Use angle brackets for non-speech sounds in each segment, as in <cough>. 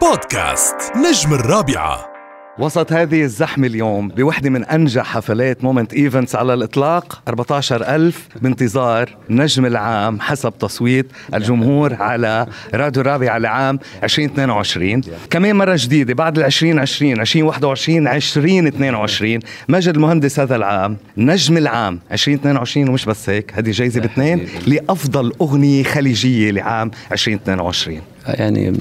بودكاست نجم الرابعة. وسط هذه الزحمة اليوم بوحدة من أنجح حفلات Moment Events على الإطلاق 14000 بانتظار نجم العام حسب تصويت الجمهور على راديو الرابعة لعام 2022 كمان مرة جديدة بعد ال 2020 2021 2022 ماجد المهندس هذا العام نجم العام 2022 ومش بس هيك هذه جايزة باثنين لأفضل أغنية خليجية لعام 2022 يعني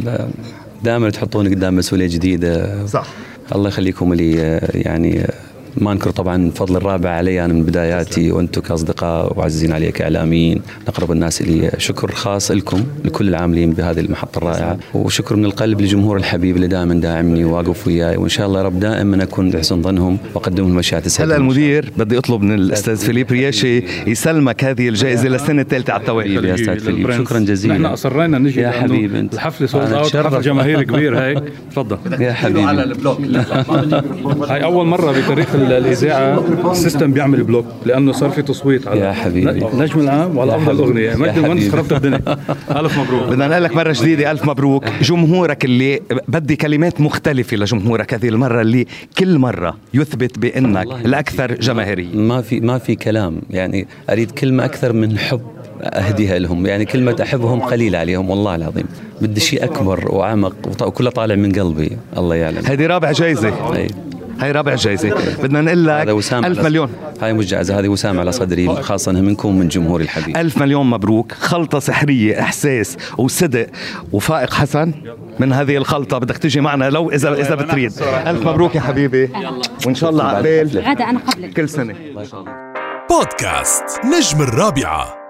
دائما تحطوني قدام مسؤولية جديدة. صح. الله يخليكم لي يعني ما انكر طبعا فضل الرابع علي أنا من بداياتي وأنتم كأصدقاء وعزيزين علي كاعلاميين اقرب الناس لي شكر خاص لكم لكل العاملين بهذه المحطة الرائعة. وشكر من القلب لجمهور الحبيب اللي دائما داعمني وواقف وياي. وإن شاء الله يا رب دائما أكون بحسن ظنهم وأقدم لهم أشياء تسعدهم. هلا المدير بدي أطلب من الأستاذ فيليب رياشي يسلمك هذه الجائزة للسنة الثالثة على التوالي. حبيبي يا أستاذ فيليب. شكرا جزيلا. نحن أصرينا نجي يا حبيبي. انت الحفله sold out أتشرف. حفل جماهيري كبير هيك؟ <laughs> تفضل. يا حبيبي. ال block. هاي أول مرة بتاريخ الإذاعة ال system بيعمل block لأنه صار في تصويت على يا حبيبي. نجم العام وعلى أفضل. أغنية. يا ماجد المهندس. خربت الدنيا. <laughs> ألف مبروك. بدنا نقول لك مرة جديدة ألف مبروك. <laughs> جمهورك اللي بدي كلمات مختلفة لجمهورك هذه المرة اللي كل مرة يثبت بأنك والله الأكثر جماهيرية. ما في ما في كلام. يعني أريد كلمة أكثر من حب أهديها لهم. يعني كلمة أحبهم قليلة عليهم والله العظيم. بدي شيء أكبر وأعمق وكله طالع من قلبي. الله يعلم. هذه رابع جايزة. هاي رابع جايزة بدنا نقول هذا لك وسام ألف على- مليون. هاي مش جائزة هذه وسام على صدري خاصة منكم من جمهوري الحبيب. ألف مليون مبروك. خلطة سحرية إحساس وصدق وفائق حسن من هذه الخلطة. بدك تجي معنا لو إذا إذا بتريد. ألف مبروك يا حبيبي. وإن شاء الله عقبال غدا أنا قبلك. كل سنة. بودكاست نجم الرابعة.